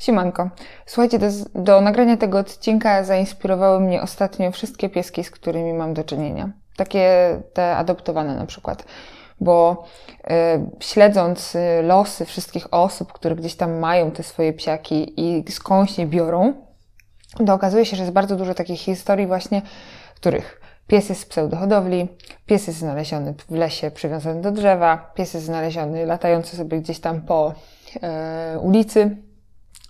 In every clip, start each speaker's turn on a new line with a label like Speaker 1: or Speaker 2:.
Speaker 1: Siemanko. Słuchajcie, do, do, nagrania tego odcinka zainspirowały mnie ostatnio wszystkie pieski, z którymi mam do czynienia. Takie te adoptowane na przykład. Bo y, śledząc y, losy wszystkich osób, które gdzieś tam mają te swoje psiaki i skądś je biorą, to okazuje się, że jest bardzo dużo takich historii właśnie, których pies jest z pseudohodowli, pies jest znaleziony w lesie przywiązany do drzewa, pies jest znaleziony latający sobie gdzieś tam po y, ulicy,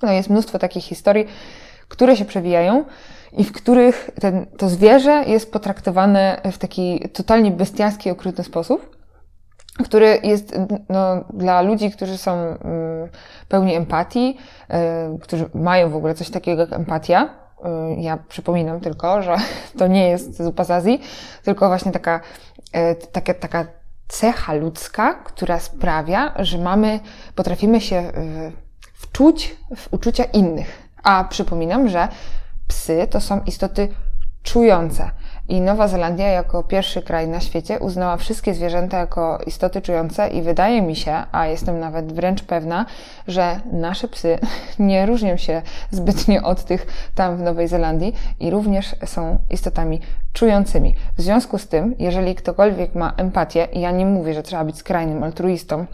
Speaker 1: no jest mnóstwo takich historii, które się przewijają i w których ten, to zwierzę jest potraktowane w taki totalnie bestialski, okrutny sposób, który jest no, dla ludzi, którzy są um, pełni empatii, y, którzy mają w ogóle coś takiego jak empatia. Y, ja przypominam tylko, że to nie jest zupa z Azji, tylko właśnie taka, y, taka, taka cecha ludzka, która sprawia, że mamy, potrafimy się wczuć w uczucia innych. A przypominam, że psy to są istoty czujące. I Nowa Zelandia jako pierwszy kraj na świecie uznała wszystkie zwierzęta jako istoty czujące i wydaje mi się, a jestem nawet wręcz pewna, że nasze psy nie różnią się zbytnio od tych tam w Nowej Zelandii i również są istotami czującymi. W związku z tym, jeżeli ktokolwiek ma empatię, i ja nie mówię, że trzeba być skrajnym altruistą,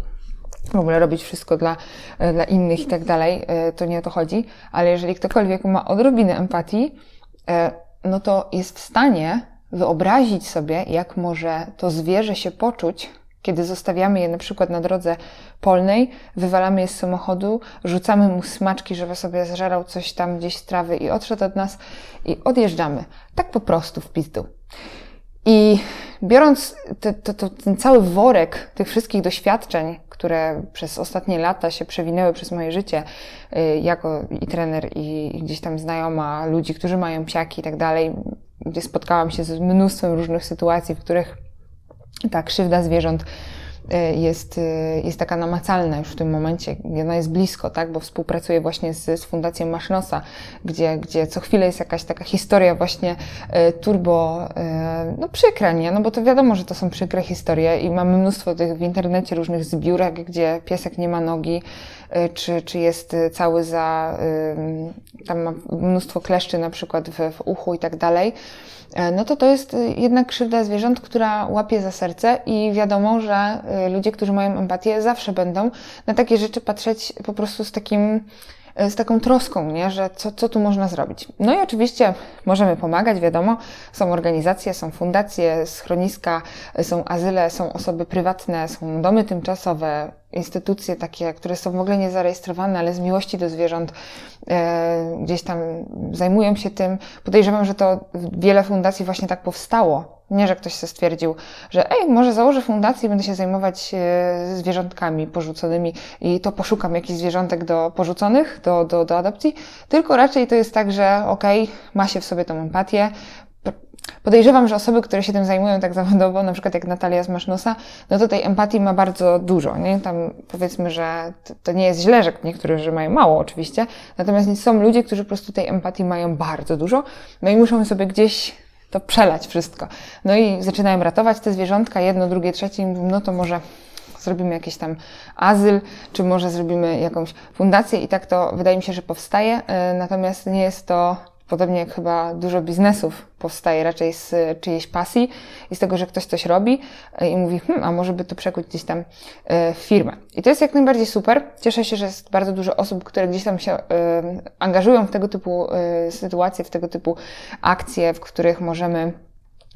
Speaker 1: w ogóle robić wszystko dla, e, dla innych i tak dalej, e, to nie o to chodzi, ale jeżeli ktokolwiek ma odrobinę empatii, e, no to jest w stanie wyobrazić sobie, jak może to zwierzę się poczuć, kiedy zostawiamy je na przykład na drodze polnej, wywalamy je z samochodu, rzucamy mu smaczki, żeby sobie zżerał coś tam gdzieś z trawy i odszedł od nas i odjeżdżamy. Tak po prostu w pizdu. I biorąc te, te, to, ten cały worek tych wszystkich doświadczeń, które przez ostatnie lata się przewinęły przez moje życie, y, jako i trener, i gdzieś tam znajoma ludzi, którzy mają psiaki i tak dalej, gdzie spotkałam się z mnóstwem różnych sytuacji, w których ta krzywda zwierząt jest, y, jest taka namacalna już w tym momencie, ona jest blisko, tak, bo współpracuję właśnie z, z Fundacją Masznosa, gdzie, gdzie co chwilę jest jakaś taka historia właśnie y, turbo, no przykra, nie, no bo to wiadomo, że to są przykre historie i mamy mnóstwo tych w internecie różnych zbiórek, gdzie piesek nie ma nogi, czy, czy jest cały za, tam ma mnóstwo kleszczy na przykład w, w uchu i tak dalej. E, no to to jest y, jednak krzywda zwierząt, która łapie za serce i wiadomo, że y, ludzie, którzy mają empatię, zawsze będą na takie rzeczy patrzeć po prostu z takim z taką troską, nie? że co, co tu można zrobić. No i oczywiście możemy pomagać, wiadomo, są organizacje, są fundacje, schroniska, są azyle, są osoby prywatne, są domy tymczasowe, instytucje takie, które są w ogóle niezarejestrowane, ale z miłości do zwierząt e, gdzieś tam zajmują się tym. Podejrzewam, że to wiele fundacji właśnie tak powstało, nie, że ktoś się stwierdził, że ej, może założę fundację i będę się zajmować e, zwierzątkami porzuconymi i to poszukam jakichś zwierzątek do porzuconych, do, do, do adopcji, tylko raczej to jest tak, że okej, okay, ma się w sobie tą empatię, Podejrzewam, że osoby, które się tym zajmują tak zawodowo, na przykład jak Natalia z Masznosa, no to tej empatii ma bardzo dużo, nie? Tam powiedzmy, że to nie jest źle, że niektórzy że mają mało oczywiście, natomiast są ludzie, którzy po prostu tej empatii mają bardzo dużo, no i muszą sobie gdzieś to przelać wszystko. No i zaczynają ratować te zwierzątka, jedno, drugie, trzecie, no to może zrobimy jakiś tam azyl, czy może zrobimy jakąś fundację i tak to wydaje mi się, że powstaje, e, natomiast nie jest to Podobnie jak chyba dużo biznesów powstaje raczej z czyjejś pasji i z tego, że ktoś coś robi e, i mówi, hmm, a może by to przekuć gdzieś tam e, w firmę. I to jest jak najbardziej super. Cieszę się, że jest bardzo dużo osób, które gdzieś tam się e, angażują w tego typu sytuacje, w tego typu akcje, w których możemy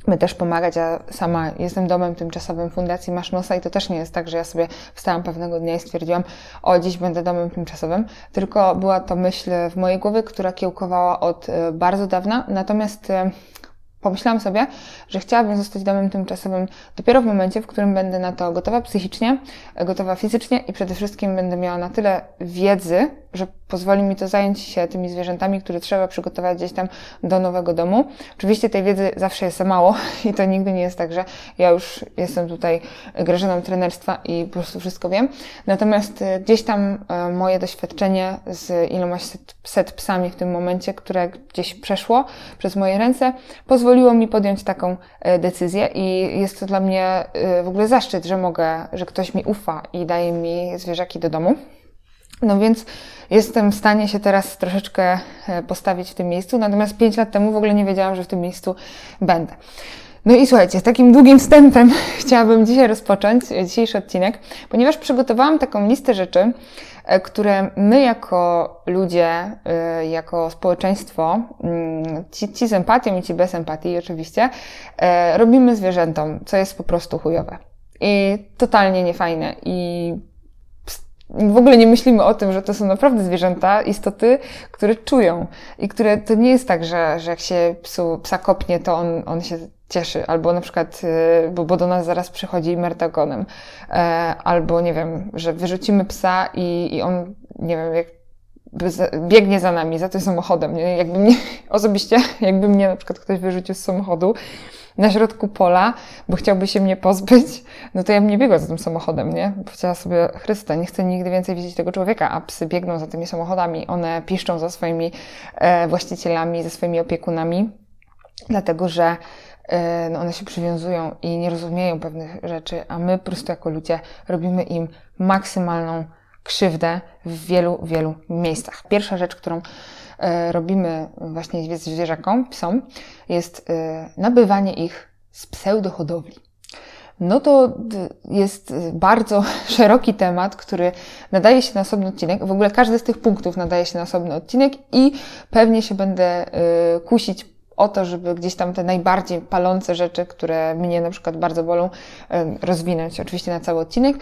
Speaker 1: my też pomagać. Ja sama jestem domem tymczasowym Fundacji Masznosa i to też nie jest tak, że ja sobie wstałam pewnego dnia i stwierdziłam, o dziś będę domem tymczasowym, tylko była to myśl w mojej głowie, która kiełkowała od e, bardzo dawna, natomiast e, pomyślałam sobie, że chciałabym zostać domem tymczasowym dopiero w momencie, w którym będę na to gotowa psychicznie, gotowa fizycznie i przede wszystkim będę miała na tyle wiedzy, że pozwoli mi to zająć się tymi zwierzętami, które trzeba przygotować gdzieś tam do nowego domu. Oczywiście tej wiedzy zawsze jest za mało i to nigdy nie jest tak, że ja już jestem tutaj grażyną trenerstwa i po prostu wszystko wiem. Natomiast e, gdzieś tam e, moje doświadczenie z ilomaś set, set psami w tym momencie, które gdzieś przeszło przez moje ręce, pozwoliło mi podjąć taką e, decyzję i jest to dla mnie w ogóle zaszczyt, że mogę, że ktoś mi ufa i daje mi zwierzaki do domu. No więc jestem w stanie się teraz troszeczkę e, postawić w tym miejscu, natomiast 5 lat temu w ogóle nie wiedziałam, że w tym miejscu będę. No i słuchajcie, z takim długim wstępem chciałabym dzisiaj rozpocząć dzisiejszy odcinek, ponieważ przygotowałam taką listę rzeczy, e, które my jako ludzie, e, jako społeczeństwo, mm, ci, ci z empatią i ci bez empatii oczywiście, robimy zwierzętom, co jest po prostu chujowe. I totalnie niefajne. I w ogóle nie myślimy o tym, że to są naprawdę zwierzęta, istoty, które czują. I które to nie jest tak, że, że jak się psu, psa kopnie, to on, on się cieszy, albo na przykład, y, bo, bo do nas zaraz przychodzi mertagonem, e, albo nie wiem, że wyrzucimy psa i, i on, nie wiem, jak biegnie za nami, za tym samochodem. Jakby mnie, osobiście, jakby mnie na przykład ktoś wyrzucił z samochodu, na środku pola, bo chciałby się mnie pozbyć, no to ja bym nie biegła za tym samochodem, nie? Bo chciała sobie, Chryste, nie chcę nigdy więcej widzieć tego człowieka, a psy biegną za tymi samochodami, one piszczą za swoimi e, właścicielami, ze swoimi opiekunami, dlatego że e, no one się przywiązują i nie rozumieją pewnych rzeczy, a my po prostu jako ludzie robimy im maksymalną krzywdę w wielu, wielu miejscach. Pierwsza rzecz, którą robimy właśnie zwierzakom, psom, jest e, nabywanie ich z pseudohodowli. No to jest bardzo szeroki temat, który nadaje się na osobny odcinek. W ogóle każdy z tych punktów nadaje się na osobny odcinek i pewnie się będę e, kusić o to, żeby gdzieś tam te najbardziej palące rzeczy, które mnie na przykład bardzo bolą, rozwinąć oczywiście na cały odcinek.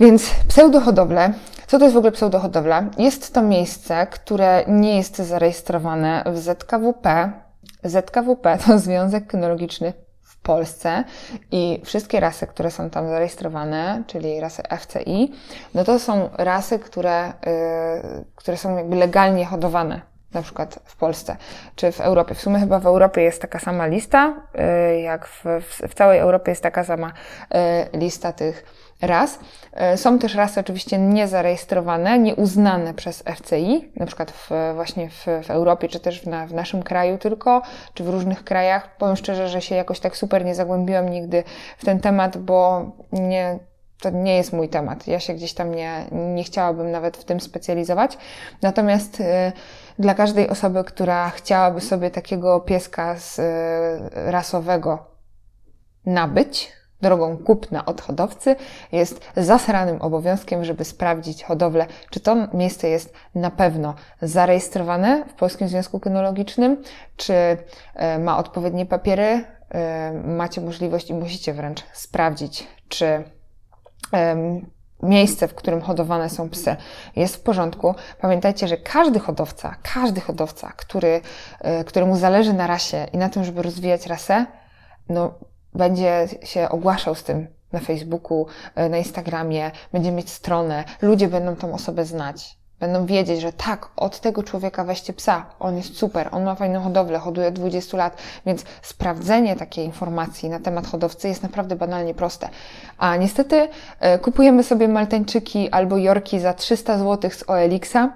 Speaker 1: Więc pseudohodowle. Co to jest w ogóle pseudohodowla? Jest to miejsce, które nie jest zarejestrowane w ZKWP. ZKWP to Związek Kynologiczny w Polsce i wszystkie rasy, które są tam zarejestrowane, czyli rasy FCI, no to są rasy, które, yy, które są jakby legalnie hodowane na przykład w Polsce czy w Europie. W sumie chyba w Europie jest taka sama lista, yy, jak w, w, w całej Europie jest taka sama yy, lista tych ras. E, są też rasy oczywiście niezarejestrowane, nieuznane przez FCI, na przykład w, właśnie w, w Europie, czy też w, na, w naszym kraju tylko, czy w różnych krajach. Powiem szczerze, że się jakoś tak super nie zagłębiłam nigdy w ten temat, bo nie, to nie jest mój temat. Ja się gdzieś tam nie, nie chciałabym nawet w tym specjalizować. Natomiast y, dla każdej osoby, która chciałaby sobie takiego pieska z y, rasowego nabyć, drogą kupna od hodowcy jest zasranym obowiązkiem, żeby sprawdzić hodowlę, czy to miejsce jest na pewno zarejestrowane w Polskim Związku Kynologicznym, czy e, ma odpowiednie papiery. E, macie możliwość i musicie wręcz sprawdzić, czy miejsce, w którym hodowane są psy, jest w porządku. Pamiętajcie, że każdy hodowca, każdy hodowca, który, e, któremu zależy na rasie i na tym, żeby rozwijać rasę, no, będzie się ogłaszał z tym na Facebooku, e, na Instagramie, będzie mieć stronę, ludzie będą tą osobę znać. Będą wiedzieć, że tak, od tego człowieka weźcie psa, on jest super, on ma fajną hodowlę, hoduje 20 lat, więc sprawdzenie takiej informacji na temat hodowcy jest naprawdę banalnie proste. A niestety e, kupujemy sobie maltańczyki albo jorki za 300 zł z OLX-a,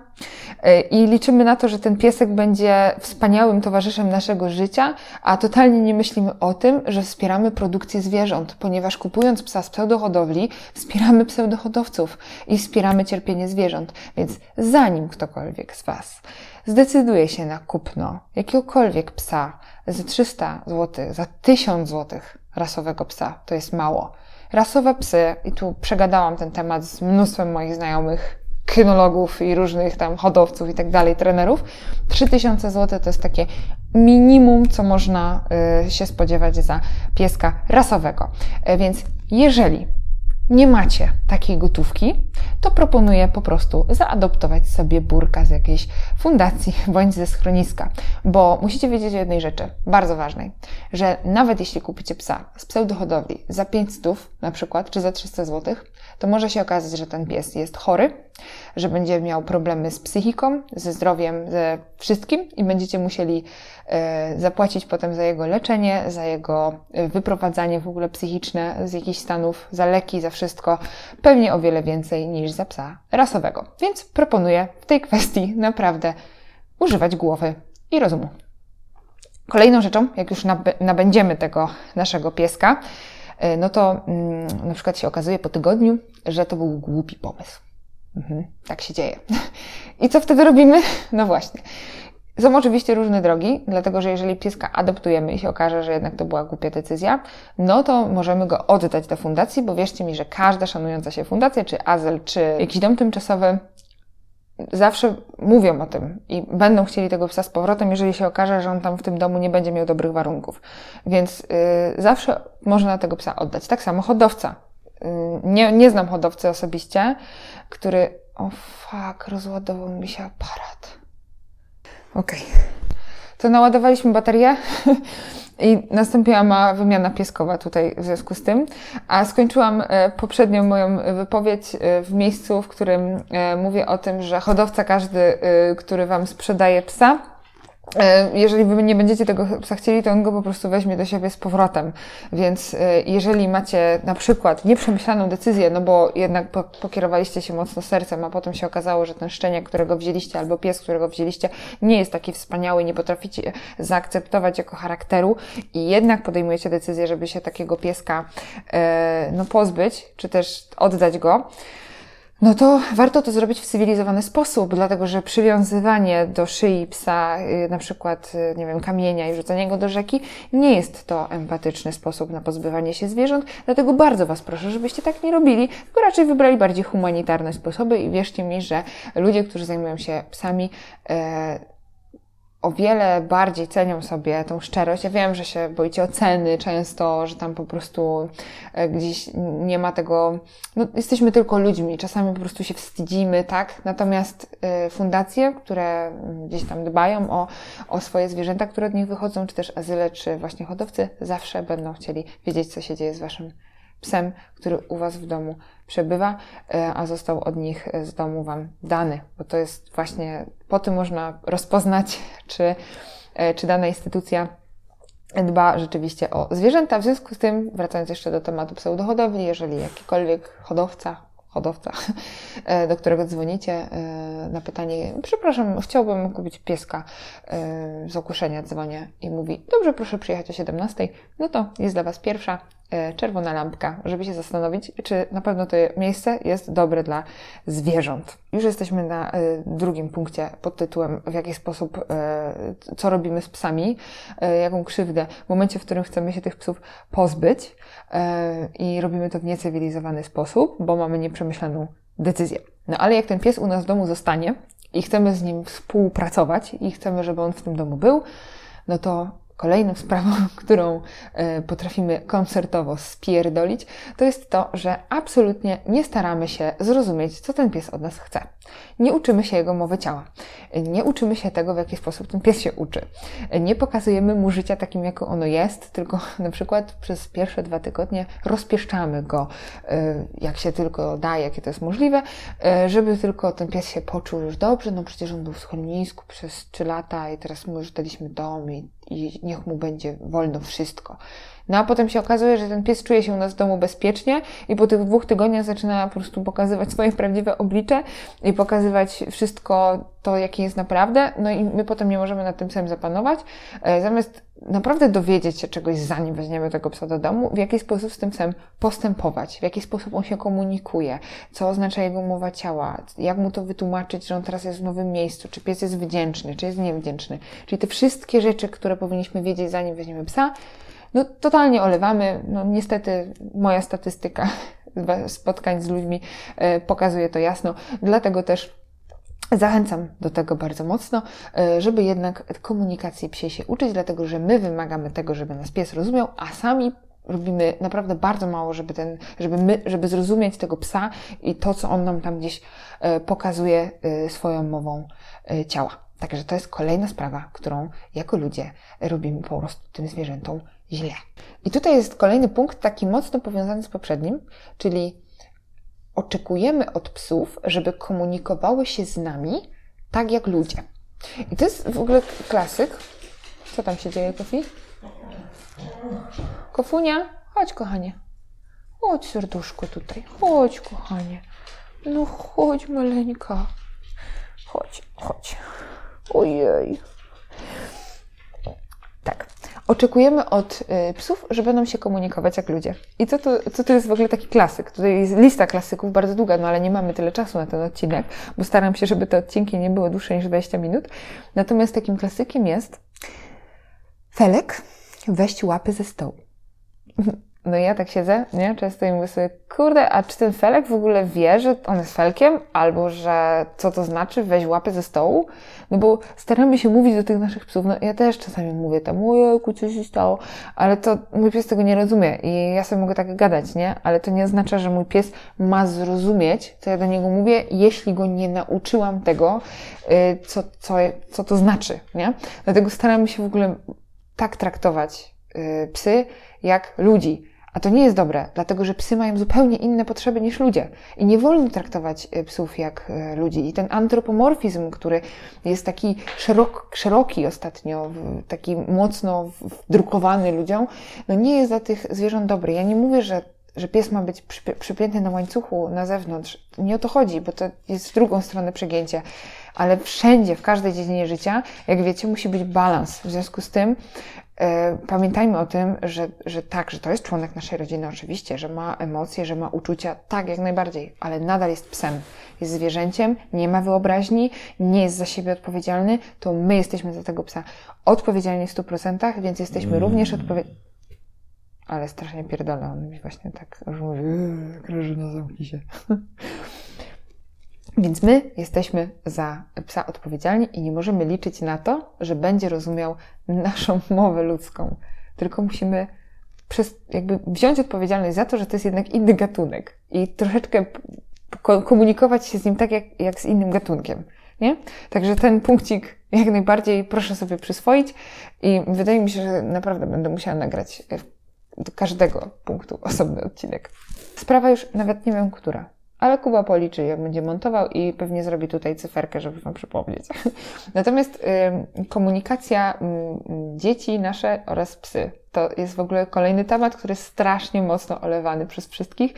Speaker 1: I liczymy na to, że ten piesek będzie wspaniałym towarzyszem naszego życia, a totalnie nie myślimy o tym, że wspieramy produkcję zwierząt, ponieważ kupując psa z pseudohodowli, wspieramy pseudohodowców i wspieramy cierpienie zwierząt. Więc zanim ktokolwiek z Was zdecyduje się na kupno jakiegokolwiek psa za 300 zł, za 1000 zł rasowego psa, to jest mało. Rasowe psy, i tu przegadałam ten temat z mnóstwem moich znajomych, kynologów i różnych tam hodowców i tak dalej, trenerów. 3000 zł to jest takie minimum, co można y, się spodziewać za pieska rasowego. E, więc jeżeli nie macie takiej gotówki, to proponuję po prostu zaadoptować sobie burka z jakiejś fundacji bądź ze schroniska. Bo musicie wiedzieć o jednej rzeczy, bardzo ważnej, że nawet jeśli kupicie psa z pseudohodowli za 500 na przykład, czy za 300 zł, to może się okazać, że ten pies jest chory, że będzie miał problemy z psychiką, ze zdrowiem, ze wszystkim i będziecie musieli e, zapłacić potem za jego leczenie, za jego e, wyprowadzanie w ogóle psychiczne z jakichś stanów, za leki, za wszystko, pewnie o wiele więcej niż za psa rasowego. Więc proponuję w tej kwestii naprawdę używać głowy i rozumu. Kolejną rzeczą, jak już nabędziemy tego naszego pieska, no to mm, na przykład się okazuje po tygodniu, że to był głupi pomysł Mhm, tak się dzieje. I co wtedy robimy? No właśnie. Są oczywiście różne drogi, dlatego że jeżeli pieska adoptujemy i się okaże, że jednak to była głupia decyzja, no to możemy go oddać do fundacji, bo wierzcie mi, że każda szanująca się fundacja, czy azyl, czy jakiś dom tymczasowy, zawsze mówią o tym i będą chcieli tego psa z powrotem, jeżeli się okaże, że on tam w tym domu nie będzie miał dobrych warunków. Więc yy, zawsze można tego psa oddać. Tak samo hodowca. Yy, nie, nie znam hodowcy osobiście, który. O fuck, rozładował mi się aparat. Okej. Okay. To naładowaliśmy baterię i nastąpiła ma wymiana pieskowa tutaj w związku z tym. A skończyłam e, poprzednią moją wypowiedź e, w miejscu, w którym e, mówię o tym, że hodowca każdy, który Wam sprzedaje psa, jeżeli wy nie będziecie tego psa chcieli, to on go po prostu weźmie do siebie z powrotem. Więc e, jeżeli macie na przykład nieprzemyślaną decyzję, no bo jednak pokierowaliście się mocno sercem, a potem się okazało, że ten szczeniak, którego wzięliście, albo pies, którego wzięliście, nie jest taki wspaniały, nie potraficie zaakceptować jako charakteru i jednak podejmujecie decyzję, żeby się takiego pieska e, no, pozbyć, czy też oddać go, no to warto to zrobić w cywilizowany sposób, dlatego że przywiązywanie do szyi psa, y, na przykład, y, nie wiem, kamienia i rzucanie go do rzeki, nie jest to empatyczny sposób na pozbywanie się zwierząt, dlatego bardzo Was proszę, żebyście tak nie robili, tylko raczej wybrali bardziej humanitarne sposoby i wierzcie mi, że ludzie, którzy zajmują się psami, e, o wiele bardziej cenią sobie tą szczerość. Ja wiem, że się boicie oceny często, że tam po prostu e, gdzieś nie ma tego, no jesteśmy tylko ludźmi, czasami po prostu się wstydzimy, tak? Natomiast e, fundacje, które gdzieś tam dbają o, o swoje zwierzęta, które od nich wychodzą, czy też azyle, czy właśnie hodowcy, zawsze będą chcieli wiedzieć, co się dzieje z waszym psem, który u Was w domu przebywa, e, a został od nich z domu Wam dany, bo to jest właśnie, po tym można rozpoznać, czy, e, czy dana instytucja dba rzeczywiście o zwierzęta. W związku z tym, wracając jeszcze do tematu pseudohodowli, jeżeli jakikolwiek hodowca, hodowca, e, do którego dzwonicie na pytanie, przepraszam, chciałbym kupić pieska z ogłoszenia, dzwonię i mówi, dobrze, proszę przyjechać o 17, no to jest dla Was pierwsza czerwona lampka, żeby się zastanowić, czy na pewno to miejsce jest dobre dla zwierząt. Już jesteśmy na e, drugim punkcie pod tytułem w jaki sposób, e, co robimy z psami, jaką krzywdę w momencie, w którym chcemy się tych psów pozbyć i robimy to w niecywilizowany sposób, bo mamy nieprzemyślaną decyzję. No ale jak ten pies u nas w domu zostanie i chcemy z nim współpracować i chcemy, żeby on w tym domu był, no to Kolejną sprawą, którą e, potrafimy koncertowo spierdolić, to jest to, że absolutnie nie staramy się zrozumieć, co ten pies od nas chce. Nie uczymy się jego mowy ciała. Nie uczymy się tego, w jaki sposób ten pies się uczy. Nie pokazujemy mu życia takim, jakim ono jest, tylko na przykład przez pierwsze dwa tygodnie rozpieszczamy go, e, jak się tylko da, jakie to jest możliwe, e, żeby tylko ten pies się poczuł już dobrze. No przecież on był w schronisku przez trzy lata i teraz mu już daliśmy dom i i niech mu będzie wolno wszystko. No a potem się okazuje, że ten pies czuje się u nas w domu bezpiecznie i po tych dwóch tygodniach zaczyna po prostu pokazywać swoje prawdziwe oblicze i pokazywać wszystko to, jakie jest naprawdę. No i my potem nie możemy nad tym samym zapanować. E, zamiast naprawdę dowiedzieć się czegoś, zanim weźmiemy tego psa do domu, w jaki sposób z tym psem postępować, w jaki sposób on się komunikuje, co oznacza jego mowa ciała, jak mu to wytłumaczyć, że on teraz jest w nowym miejscu, czy pies jest wdzięczny, czy jest niewdzięczny. Czyli te wszystkie rzeczy, które powinniśmy wiedzieć, zanim weźmiemy psa, no totalnie olewamy. No niestety moja statystyka spotkań z ludźmi e, pokazuje to jasno. Dlatego też Zachęcam do tego bardzo mocno, e, żeby jednak komunikacji psie się uczyć, dlatego że my wymagamy tego, żeby nas pies rozumiał, a sami robimy naprawdę bardzo mało, żeby ten, żeby my, żeby zrozumieć tego psa i to, co on nam tam gdzieś e, pokazuje swoją mową ciała. Także to jest kolejna sprawa, którą jako ludzie robimy po prostu tym zwierzętom źle. I tutaj jest kolejny punkt, taki mocno powiązany z poprzednim, czyli oczekujemy od psów, żeby komunikowały się z nami tak jak ludzie. I to jest w ogóle klasyk. Co tam się dzieje, Kofi? Kofunia, chodź, kochanie. Chodź, serduszko, tutaj. Chodź, kochanie. No chodź, maleńka. Chodź, chodź. Ojej. Tak. oczekujemy od y, psów, że będą się komunikować jak ludzie. I co to, co to jest w ogóle taki klasyk? Tutaj jest lista klasyków bardzo długa, no ale nie mamy tyle czasu na ten odcinek, bo staram się, żeby te odcinki nie były dłuższe niż 20 minut. Natomiast takim klasykiem jest Felek, weź łapy ze stołu. No ja tak siedzę, nie? Często i mówię sobie, kurde, a czy ten Felek w ogóle wie, że on jest Felkiem? Albo, że co to znaczy, weź łapy ze stołu? No bo staramy się mówić do tych naszych psów, no ja też czasami mówię tam, ojejku, co się stało? Ale to mój pies tego nie rozumie i ja sobie mogę tak gadać, nie? Ale to nie oznacza, że mój pies ma zrozumieć, co ja do niego mówię, jeśli go nie nauczyłam tego, y, co, co, co to znaczy, nie? Dlatego staramy się w ogóle tak traktować y, psy, jak ludzi. A to nie jest dobre, dlatego że psy mają zupełnie inne potrzeby niż ludzie. I nie wolno traktować y, psów jak y, ludzi. I ten antropomorfizm, który jest taki szerok, szeroki ostatnio, taki mocno wdrukowany ludziom, no nie jest dla tych zwierząt dobry. Ja nie mówię, że że pies ma być przypięty na łańcuchu na zewnątrz. Nie o to chodzi, bo to jest w drugą stronę przegięcie. Ale wszędzie, w każdej dziedzinie życia, jak wiecie, musi być balans. W związku z tym E, pamiętajmy o tym, że, że tak, że to jest członek naszej rodziny, oczywiście, że ma emocje, że ma uczucia, tak, jak najbardziej, ale nadal jest psem, jest zwierzęciem, nie ma wyobraźni, nie jest za siebie odpowiedzialny, to my jesteśmy za tego psa odpowiedzialni w 100%, więc jesteśmy mm. również odpowiedzialni. Ale strasznie pierdolę, on mi właśnie tak mówi, Grażyna, zamknij się. Więc my jesteśmy za psa odpowiedzialni i nie możemy liczyć na to, że będzie rozumiał naszą mowę ludzką. Tylko musimy przez, jakby wziąć odpowiedzialność za to, że to jest jednak inny gatunek i troszeczkę komunikować się z nim tak, jak, jak z innym gatunkiem. Nie? Także ten punkcik jak najbardziej proszę sobie przyswoić i wydaje mi się, że naprawdę będę musiała nagrać do każdego punktu osobny odcinek. Sprawa już nawet nie wiem, która ale Kuba policzy, jak będzie montował i pewnie zrobi tutaj cyferkę, żeby Wam przypomnieć. Natomiast komunikacja y, dzieci nasze oraz psy to jest w ogóle kolejny temat, który jest strasznie mocno olewany przez wszystkich.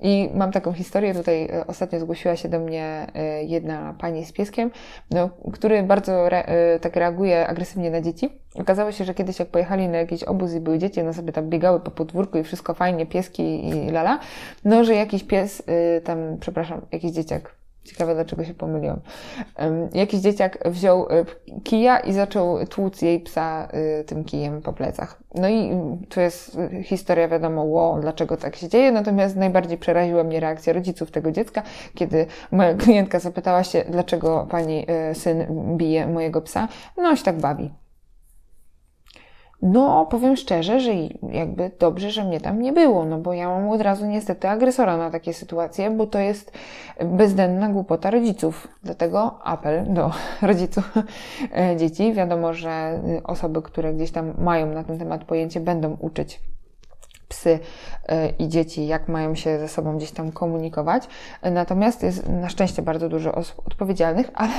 Speaker 1: I mam taką historię, tutaj e, ostatnio zgłosiła się do mnie e, jedna pani z pieskiem, no, który bardzo re, e, tak reaguje agresywnie na dzieci. Okazało się, że kiedyś jak pojechali na jakiś obóz i były dzieci, one sobie tam biegały po podwórku i wszystko fajnie, pieski i lala, no, że jakiś pies, tam, przepraszam, jakiś dzieciak, Ciekawe, dlaczego się pomyliłam. Jakiś dzieciak wziął e, kija i zaczął tłuc jej psa e, tym kijem po plecach. No i tu jest historia, wiadomo, wow, dlaczego tak się dzieje, natomiast najbardziej przeraziła mnie reakcja rodziców tego dziecka, kiedy moja klientka zapytała się, dlaczego pani e, syn bije mojego psa. No, się tak bawi. No, powiem szczerze, że jakby dobrze, że mnie tam nie było, no bo ja mam od razu niestety agresora na takie sytuacje, bo to jest bezdenna głupota rodziców. Dlatego apel do rodziców e, dzieci. Wiadomo, że osoby, które gdzieś tam mają na ten temat pojęcie, będą uczyć psy e, i dzieci, jak mają się ze sobą gdzieś tam komunikować. Natomiast jest na szczęście bardzo dużo osób odpowiedzialnych, ale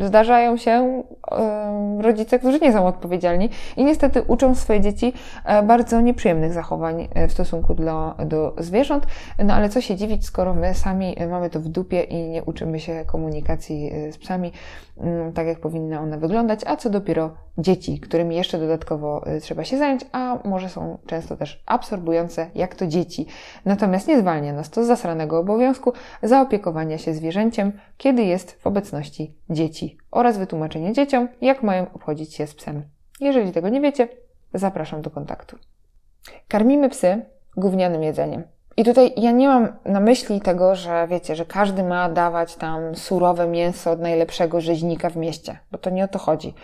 Speaker 1: zdarzają się e, rodzice, którzy nie są odpowiedzialni i niestety uczą swoje dzieci e, bardzo nieprzyjemnych zachowań w stosunku do, do zwierząt. No ale co się dziwić, skoro my sami mamy to w dupie i nie uczymy się komunikacji z psami, mm, tak jak powinna ona wyglądać, a co dopiero dzieci, którymi jeszcze dodatkowo trzeba się zająć, a może są często też absorbujące jak to dzieci. Natomiast nie zwalnia nas to z zasranego obowiązku zaopiekowania się zwierzęciem, kiedy jest w obecności dzieci oraz wytłumaczenie dzieciom, jak mają obchodzić się z psem. Jeżeli tego nie wiecie, zapraszam do kontaktu. Karmimy psy gównianym jedzeniem. I tutaj ja nie mam na myśli tego, że wiecie, że każdy ma dawać tam surowe mięso od najlepszego rzeźnika w mieście, bo to nie o to chodzi.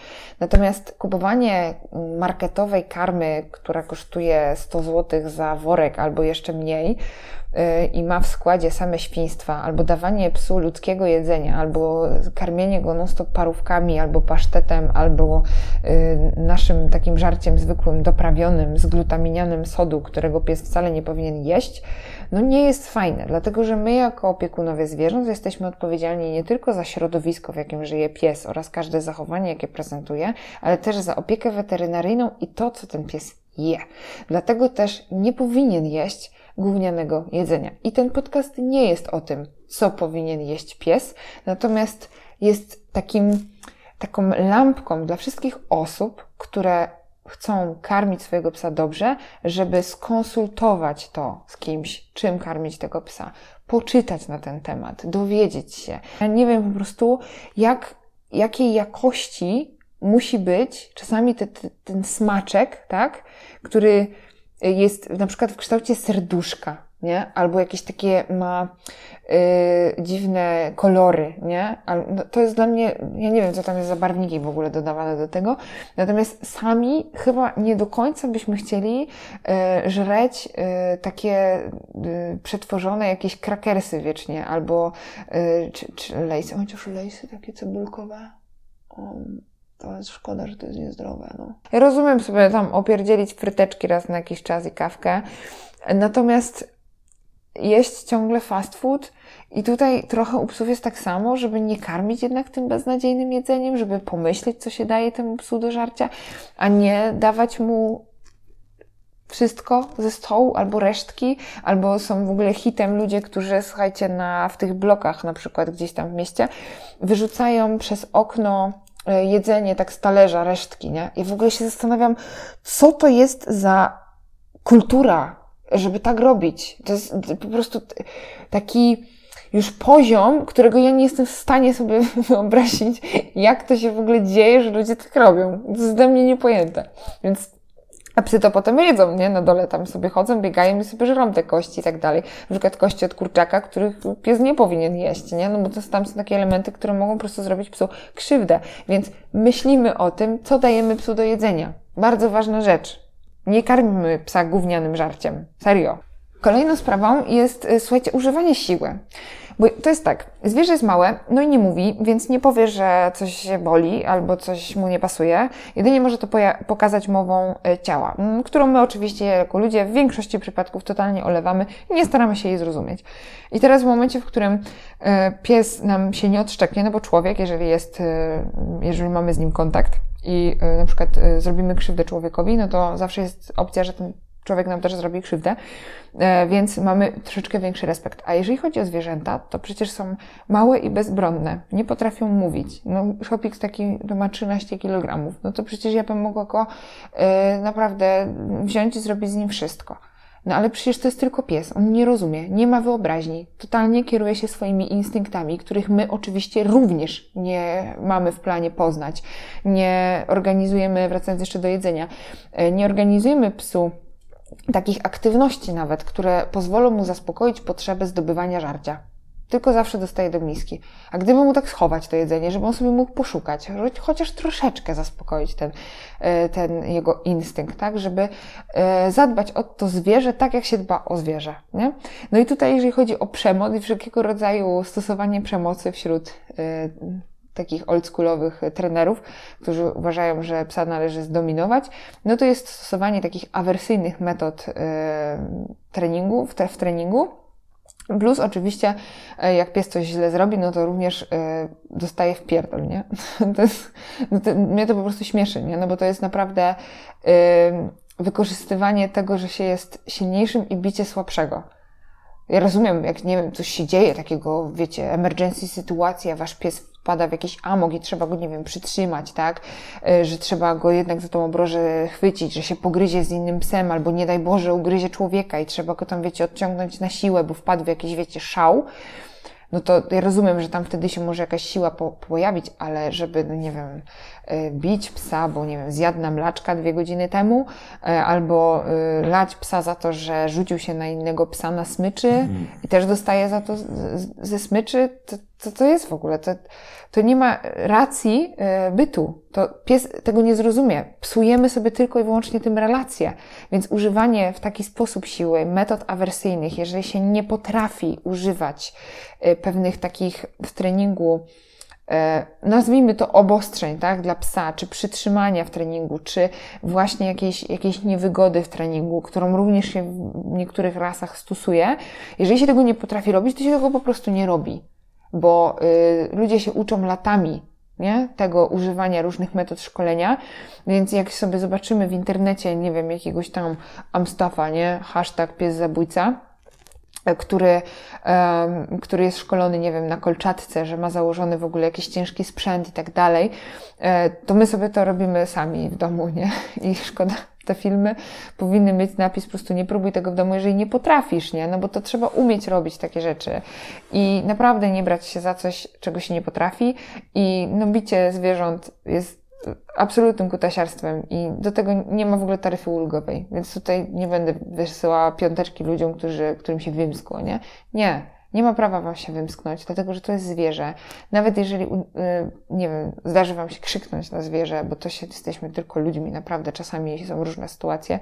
Speaker 1: Natomiast kupowanie marketowej karmy, która kosztuje 100 zł za worek albo jeszcze mniej, i ma w składzie same świństwa, albo dawanie psu ludzkiego jedzenia, albo karmienie go non-stop parówkami, albo pasztetem, albo y, naszym takim żarciem zwykłym, doprawionym, z glutaminianem sodu, którego pies wcale nie powinien jeść, no nie jest fajne, dlatego że my jako opiekunowie zwierząt jesteśmy odpowiedzialni nie tylko za środowisko, w jakim żyje pies oraz każde zachowanie, jakie prezentuje, ale też za opiekę weterynaryjną i to, co ten pies je. Dlatego też nie powinien jeść gównianego jedzenia. I ten podcast nie jest o tym, co powinien jeść pies, natomiast jest takim, taką lampką dla wszystkich osób, które chcą karmić swojego psa dobrze, żeby skonsultować to z kimś, czym karmić tego psa, poczytać na ten temat, dowiedzieć się. Ja nie wiem po prostu, jak, jakiej jakości musi być czasami te, te, ten smaczek, tak, który jest na przykład w kształcie serduszka, nie? Albo jakieś takie ma y, dziwne kolory, nie? Ale, no, to jest dla mnie, ja nie wiem, co tam jest za barwniki w ogóle dodawane do tego. Natomiast sami chyba nie do końca byśmy chcieli y, żreć y, takie y, przetworzone jakieś krakersy wiecznie, albo y, czy, czy lejsy, chociaż lejsy takie cebulkowe. Um, to jest szkoda, że to jest niezdrowe. No. Ja rozumiem sobie tam opierdzielić fryteczki raz na jakiś czas i kawkę, natomiast jeść ciągle fast food i tutaj trochę u psów jest tak samo, żeby nie karmić jednak tym beznadziejnym jedzeniem, żeby pomyśleć, co się daje temu psu do żarcia, a nie dawać mu wszystko ze stołu, albo resztki, albo są w ogóle hitem ludzie, którzy, słuchajcie, na, w tych blokach na przykład gdzieś tam w mieście, wyrzucają przez okno jedzenie tak z talerza, resztki, nie? I w ogóle się zastanawiam, co to jest za kultura, żeby tak robić. To jest po prostu taki już poziom, którego ja nie jestem w stanie sobie wyobrazić, jak to się w ogóle dzieje, że ludzie tak robią. To jest dla mnie niepojęte. Więc a psy to potem jedzą, nie? Na dole tam sobie chodzą, biegają i sobie żerą te kości i tak dalej. Na przykład kości od kurczaka, których pies nie powinien jeść, nie? No bo to tam są takie elementy, które mogą po prostu zrobić psu krzywdę. Więc myślimy o tym, co dajemy psu do jedzenia. Bardzo ważna rzecz. Nie karmimy psa gównianym żarciem. Serio. Kolejną sprawą jest, y, słuchajcie, używanie siły. Bo to jest tak, zwierzę jest małe, no i nie mówi, więc nie powie, że coś się boli albo coś mu nie pasuje. Jedynie może to pokazać mową y, ciała, którą my oczywiście jako ludzie w większości przypadków totalnie olewamy i nie staramy się jej zrozumieć. I teraz w momencie, w którym y, pies nam się nie odszczepnie, no bo człowiek, jeżeli jest, jeżeli mamy z nim kontakt, i na przykład zrobimy krzywdę człowiekowi, no to zawsze jest opcja, że ten człowiek nam też zrobi krzywdę, e, więc mamy troszeczkę większy respekt. A jeżeli chodzi o zwierzęta, to przecież są małe i bezbronne, nie potrafią mówić. No, Szopik taki to ma 13 kg, no to przecież ja bym mogła go naprawdę wziąć i zrobić z nim wszystko. No ale przecież to jest tylko pies, on nie rozumie, nie ma wyobraźni, totalnie kieruje się swoimi instynktami, których my oczywiście również nie mamy w planie poznać. Nie organizujemy, wracając jeszcze do jedzenia, e, nie organizujemy psu takich aktywności nawet, które pozwolą mu zaspokoić potrzebę zdobywania żarcia tylko zawsze dostaje do miski. A gdyby mu tak schować to jedzenie, żeby on sobie mógł poszukać, chociaż troszeczkę zaspokoić ten, e, ten jego instynkt, tak, żeby e, zadbać o to zwierzę tak, jak się dba o zwierzę, nie? No i tutaj, jeżeli chodzi o przemoc i wszelkiego rodzaju stosowanie przemocy wśród e, takich oldschoolowych trenerów, którzy uważają, że psa należy zdominować, no to jest stosowanie takich awersyjnych metod treningu, w treningu, Plus oczywiście, e, jak pies coś źle zrobi, no to również e, dostaje w pierdol, nie? To jest, no to, mnie to po prostu śmieszy, nie? No bo to jest naprawdę wykorzystywanie tego, że się jest silniejszym i bicie słabszego. Ja rozumiem, jak nie wiem, coś się dzieje, takiego, wiecie, emergency sytuacja, wasz pies wpada w jakiś amok i trzeba go, nie wiem, przytrzymać, tak? E, że trzeba go jednak za tą obrożę chwycić, że się pogryzie z innym psem, albo nie daj Boże, ugryzie człowieka i trzeba go tam, wiecie, odciągnąć na siłę, bo wpadł w jakiś, wiecie, szał no to ja rozumiem, że tam wtedy się może jakaś siła po, pojawić, ale żeby, no nie wiem, bić psa, bo nie wiem, zjadł nam laczka dwie godziny temu, e, albo e, lać psa za to, że rzucił się na innego psa na smyczy mhm. i też dostaje za to ze smyczy, to, to, to jest w ogóle, to, to nie ma racji bytu. To pies tego nie zrozumie. Psujemy sobie tylko i wyłącznie tym relacje. Więc używanie w taki sposób siły, metod awersyjnych, jeżeli się nie potrafi używać pewnych takich w treningu, e, nazwijmy to obostrzeń, tak, dla psa, czy przytrzymania w treningu, czy właśnie jakiejś, jakiejś niewygody w treningu, którą również się w niektórych rasach stosuje. Jeżeli się tego nie potrafi robić, to się tego po prostu nie robi, bo y, ludzie się uczą latami nie? tego używania różnych metod szkolenia, więc jak sobie zobaczymy w internecie, nie wiem, jakiegoś tam Amstafa, nie? Hashtag pies zabójca, który, um, który jest szkolony, nie wiem, na kolczatce, że ma założony w ogóle jakiś ciężki sprzęt i tak dalej, e, to my sobie to robimy sami w domu, nie? I szkoda, te filmy powinny mieć napis po prostu nie próbuj tego w domu, jeżeli nie potrafisz, nie? No bo to trzeba umieć robić takie rzeczy i naprawdę nie brać się za coś, czego się nie potrafi i no bicie zwierząt jest absolutnym kutasiarstwem i do tego nie ma w ogóle taryfy ulgowej, więc tutaj nie będę wysyłała piąteczki ludziom, którzy, którym się wymskło, nie? Nie, nie ma prawa Wam się wymsknąć, dlatego że to jest zwierzę. Nawet jeżeli, y, nie wiem, zdarzy Wam się krzyknąć na zwierzę, bo to się jesteśmy tylko ludźmi, naprawdę czasami są różne sytuacje,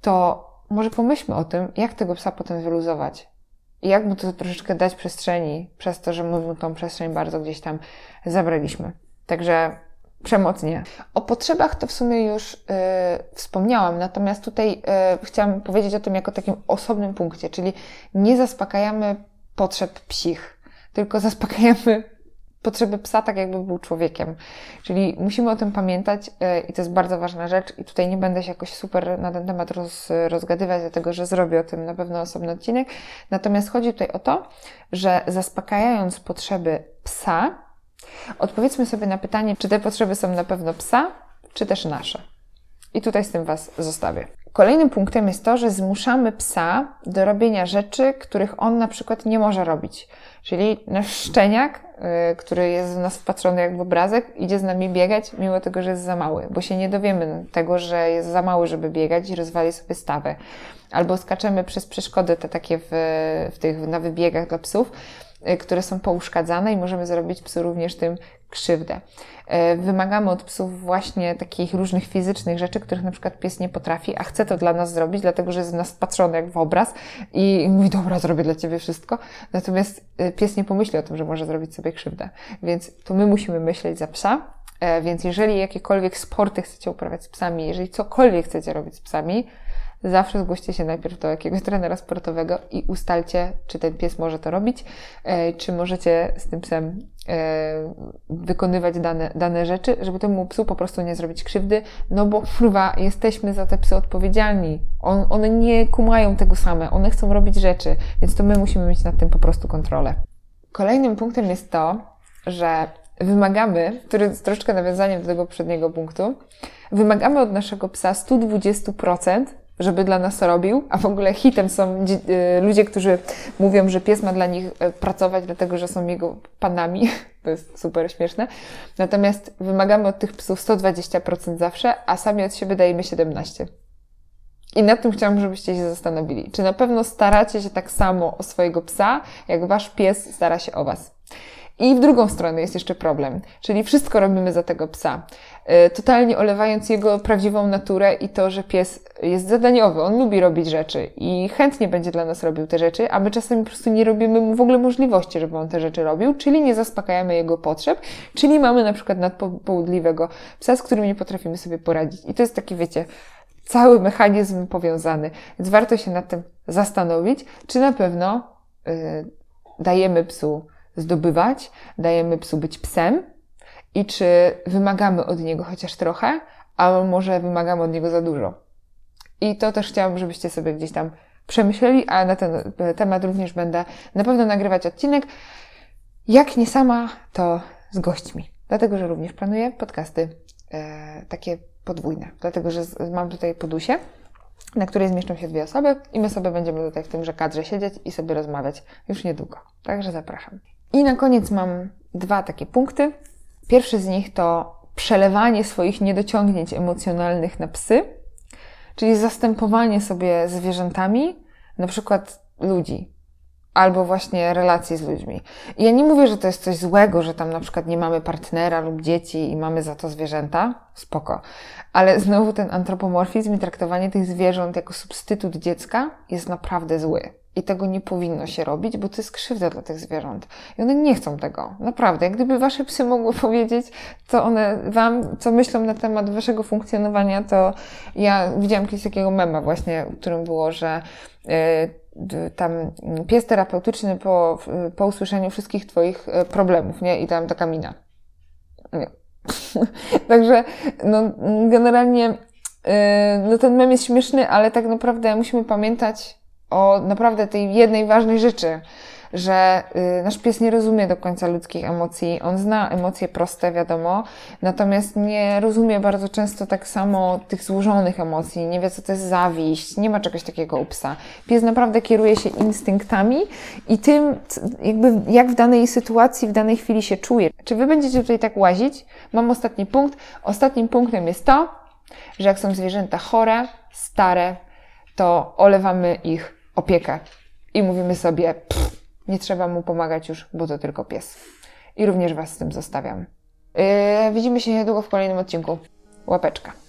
Speaker 1: to może pomyślmy o tym, jak tego psa potem wyluzować. I jak mu to troszeczkę dać przestrzeni, przez to, że my mu tą przestrzeń bardzo gdzieś tam zabraliśmy. Także przemocnie. O potrzebach to w sumie już y, wspomniałam, natomiast tutaj y, chciałam powiedzieć o tym jako takim osobnym punkcie, czyli nie zaspokajamy potrzeb psich, tylko zaspokajamy potrzeby psa tak, jakby był człowiekiem. Czyli musimy o tym pamiętać y, i to jest bardzo ważna rzecz i tutaj nie będę się jakoś super na ten temat roz, rozgadywać, dlatego że zrobię o tym na pewno osobny odcinek. Natomiast chodzi tutaj o to, że zaspokajając potrzeby psa, Odpowiedzmy sobie na pytanie, czy te potrzeby są na pewno psa, czy też nasze. I tutaj z tym Was zostawię. Kolejnym punktem jest to, że zmuszamy psa do robienia rzeczy, których on na przykład nie może robić. Czyli nasz szczeniak, yy, który jest w nas wpatrzony jak w obrazek, idzie z nami biegać, mimo tego, że jest za mały, bo się nie dowiemy tego, że jest za mały, żeby biegać i rozwali sobie stawę. Albo skaczemy przez przeszkody te takie w, w tych, na wybiegach dla psów, Y, które są pouszkadzane i możemy zrobić psu również tym krzywdę. Y, wymagamy od psów właśnie takich różnych fizycznych rzeczy, których na przykład pies nie potrafi, a chce to dla nas zrobić, dlatego że jest w nas patrzony jak w obraz i mówi, dobra, zrobię dla ciebie wszystko. Natomiast y, pies nie pomyśli o tym, że może zrobić sobie krzywdę. Więc to my musimy myśleć za psa. Więc jeżeli jakiekolwiek sporty chcecie uprawiać z psami, jeżeli cokolwiek chcecie robić z psami, zawsze zgłoście się najpierw do jakiegoś trenera sportowego i ustalcie, czy ten pies może to robić, e, czy możecie z tym psem e, wykonywać dane, dane rzeczy, żeby temu psu po prostu nie zrobić krzywdy, no bo kurwa, jesteśmy za te psy odpowiedzialni. On, one nie kumają tego same, one chcą robić rzeczy, więc to my musimy mieć nad tym po prostu kontrolę. Kolejnym punktem jest to, że wymagamy, który jest troszeczkę nawiązaniem do tego poprzedniego punktu, wymagamy od naszego psa 120% żeby dla nas robił, a w ogóle hitem są y, ludzie, którzy mówią, że pies ma dla nich e, pracować, dlatego że są jego panami. To jest super śmieszne. Natomiast wymagamy od tych psów 120% zawsze, a sami od siebie dajemy 17%. I nad tym chciałam, żebyście się zastanowili. Czy na pewno staracie się tak samo o swojego psa, jak wasz pies stara się o was? I w drugą stronę jest jeszcze problem, czyli wszystko robimy za tego psa, e, totalnie olewając jego prawdziwą naturę i to, że pies jest zadaniowy, on lubi robić rzeczy i chętnie będzie dla nas robił te rzeczy, a my czasami po prostu nie robimy mu w ogóle możliwości, żeby on te rzeczy robił, czyli nie zaspokajamy jego potrzeb, czyli mamy na przykład nadpołudliwego psa, z którym nie potrafimy sobie poradzić. I to jest taki, wiecie, cały mechanizm powiązany. Więc warto się nad tym zastanowić, czy na pewno yy, dajemy psu zdobywać, dajemy psu być psem i czy wymagamy od niego chociaż trochę, a może wymagamy od niego za dużo. I to też chciałabym, żebyście sobie gdzieś tam przemyśleli, a na ten temat również będę na pewno nagrywać odcinek. Jak nie sama, to z gośćmi. Dlatego, że również planuję podcasty e, takie podwójne. Dlatego, że mam tutaj podusie, na której zmieszczą się dwie osoby i my sobie będziemy tutaj w tymże kadrze siedzieć i sobie rozmawiać już niedługo. Także zapraszam. I na koniec mam dwa takie punkty. Pierwszy z nich to przelewanie swoich niedociągnięć emocjonalnych na psy, czyli zastępowanie sobie zwierzętami, na przykład ludzi, albo właśnie relacji z ludźmi. I ja nie mówię, że to jest coś złego, że tam na przykład nie mamy partnera lub dzieci i mamy za to zwierzęta, spoko. Ale znowu ten antropomorfizm i traktowanie tych zwierząt jako substytut dziecka jest naprawdę zły. I tego nie powinno się robić, bo to jest krzywda dla tych zwierząt. I one nie chcą tego. Naprawdę. Jak gdyby wasze psy mogły powiedzieć, co one wam, co myślą na temat waszego funkcjonowania, to ja widziałam kiedyś takiego mema właśnie, w którym było, że yy, tam pies terapeutyczny po, po usłyszeniu wszystkich twoich e, problemów, nie? I tam taka mina. Nie. Także, no, generalnie, yy, no ten mem jest śmieszny, ale tak naprawdę musimy pamiętać, o naprawdę tej jednej ważnej rzeczy, że y, nasz pies nie rozumie do końca ludzkich emocji. On zna emocje proste, wiadomo, natomiast nie rozumie bardzo często tak samo tych złożonych emocji. Nie wie, co to jest zawiść, nie ma czegoś takiego u psa. Pies naprawdę kieruje się instynktami i tym, jakby jak w danej sytuacji, w danej chwili się czuje. Czy wy będziecie tutaj tak łazić? Mam ostatni punkt. Ostatnim punktem jest to, że jak są zwierzęta chore, stare, to olewamy ich opiekę i mówimy sobie, nie trzeba mu pomagać już, bo to tylko pies. I również Was z tym zostawiam. Yy, widzimy się niedługo w kolejnym odcinku. Łapeczka.